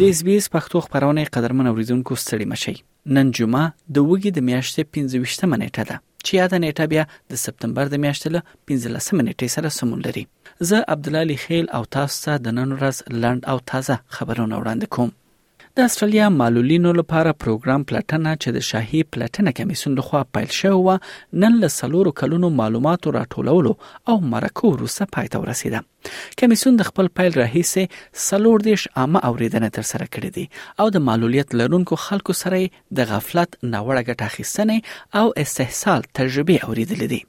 د اس بي اس پښتو خبرونه قدرمن اوریدونکو ستړي مشي نن جمعه د وګي د میاشتې 15مه نیټه ده چې یاد نیټه بیا د سپتمبر د میاشتې له 15مه نیټې سره سمون لري زه عبد الله خیل او تاسو ته د نن ورځ لند او تازه خبرونه وړاندې کوم د استرالیا معلولینو لپاره پروګرام پلټنه چې د شاهي پلټنه کمیسیون لخوا پیل شوی و نن له سلورو کلونو معلوماتو راټولولو او مرکو وروسته پای ته ورسیده کمیسیون د خپل پیل راهیسې سلور دیش عامه اوریدنه تر سره کړې دي او د معلولیت لرونکو خلکو سره د غفلت ناوړه ګټه اخیستنې او استحصال تجربې اوریدلې دي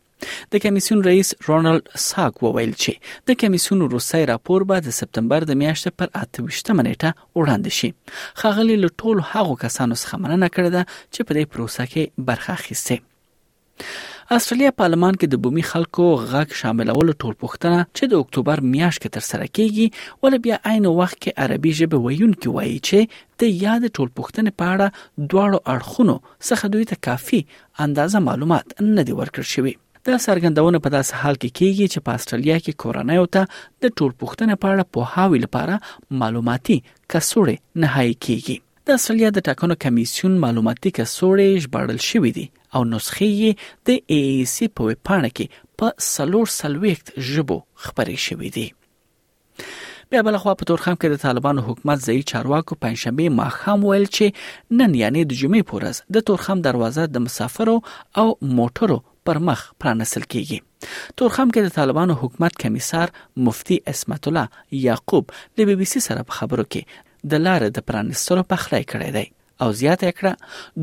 د کمیسیون رئیس رونالد ساک وویل چې د کمیسیون روسي راپور به د سپتمبر د میاشتې پر 28مه نیټه وړاندې شي خاغلی له ټولو هغو کسانو څخه مننه کړې ده چې په دې پروسه کې برخه اخیسته استرالیا پارلمان کې د بومي خلکو غږ شاملولو ټول پښتنه چې د اکتوبر میاشت کې تر سره کیږي ول بیا عین وخت کې عربي ژبه ویونکي وایي چې د یاد ټول پښتنې په اړه دواړو اړخونو څخه دوی ته کافي اندازه معلومات نه دی ورکړ شوی دا څرګندونه په داسې حال کې کیږي چې په استرالیا کې کورنۍ او ته د ټول پښتنه په اړه په هاوی لپاره معلوماتي کسوړې نه هاي کیږي د استرالیا د ټاکنو کمیسیون معلوماتي کڅوړې ژباړل شوې دي او نسخې یې د ای ای سی په ویبپاڼه کې په سلور سلويخت ژبو خبرې شوې دي بیا بل خو په تورخم کې د طالبانو حکومت ځای چارواکو پنځشنبه ماخام ویل چې نن یعنی د جمعې پورز د تورخم دروازه د مسافرو او موټرو پر مخ پرانسل کیږي تورخم کې د طالبانو حکومت کمیسار مفتی اسمت الله یعقوب د بي بي سي سره په خبرو کې د لارې د پرانستلو پخلی کړی دی او زیاته کړه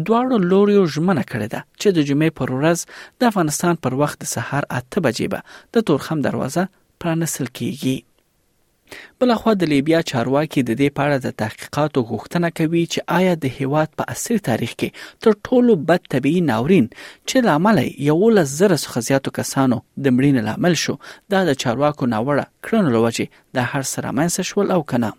دواړو لوریو ژمنه کړې ده چې د جمعې پر ورځ د افغانستان پر وخت د سهار اته بجې به د تورخم دروازه پرانستل کیږي. بلخوا د لیبیا چارواکي د دې په اړه د تحقیقاتو غوښتنه کوي چې آیا د هیواد په عصري تاریخ کې تر ټولو بد طبیعي ناورین چې له امله یولس زره څخه زیاتو کسانو د مړینې لامل شو دا د چارواکو ناوړه کړنو له وجې دا هر څه رامنځته شول او کنه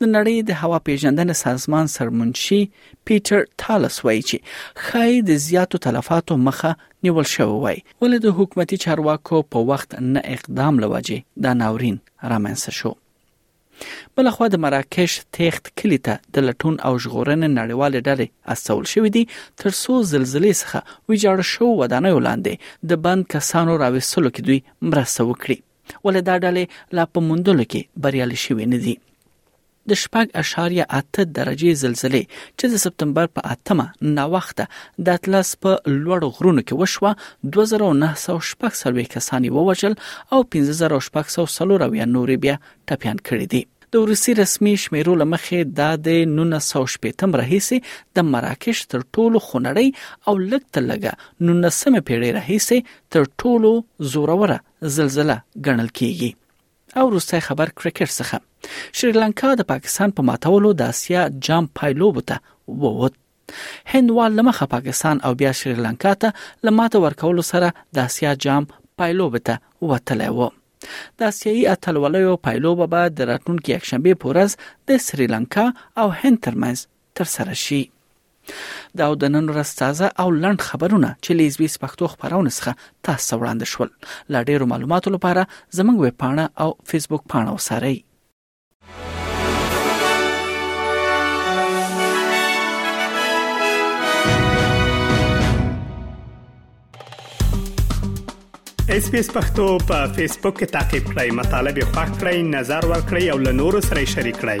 د نړۍ د هوا پیژندنې سازمان سرمنشي پیټر تالس وایي چې خای د زیاتو تلفاتو مخه نیول شوی وای ولې د حکومتي چارواکو په وخت نه اقدام لوجه دا ناورین رامنځته شو بلخوا د مراکش تیخت کلی ته د لټون او ژغورنې نړیوالې ډلې استول شوې دي تر څو زلزلې څخه ویجاړ شو ودانیو لاندې د بند کسانو راوستلو کې دوی مرسته وکړي ولې دا ډلې لا په موندلو کې بریالي شوي نه دي د شپږ اشاریه اته درجه زلزلې چې د سپتمبر په اتمه نا وخته د اطلس په لوړ غرونو کې وشوه 2940 کسان ووژل او 15640 نور بیا ټپيان کړي دي د روسي رسمي شمیرو لمخې دا د 1918 راهیسې د مراکش تر ټولو خنړی او لګ تلګه 19 پیړۍ راهیسې تر ټولو زوروره زلزله ګڼل کیږي او وروستی خبر کرکټ څخه شریلانکا د پاکستان په ماتولو د اسیا جام پایلوبو ته ووت هندوال لمخه پاکستان او بیا شریلانکا ته لماته ورکولو سره د اسیا جام پایلوبه ته وتلی و د اسیایي اتلولیو پایلوبه به د راتلونکي یکشنبه په ورځ د سریلانکا او هند ترمنځ ترسره شي. دا او د نن ورځ تازه او لنډ خبرونه چې له ایزبیس پښتو خبرونه څخه تاسو ته وړاندې شول لا ډیرو معلوماتو لپاره زموږ ویب پاڼه او فیسبوک پاڼه وسارئ اس پی اس پختو په فیسبوک کې تا کې پلی مطلب یو فاک کړئ نظر ور کړئ او له نورو سره شریک کړئ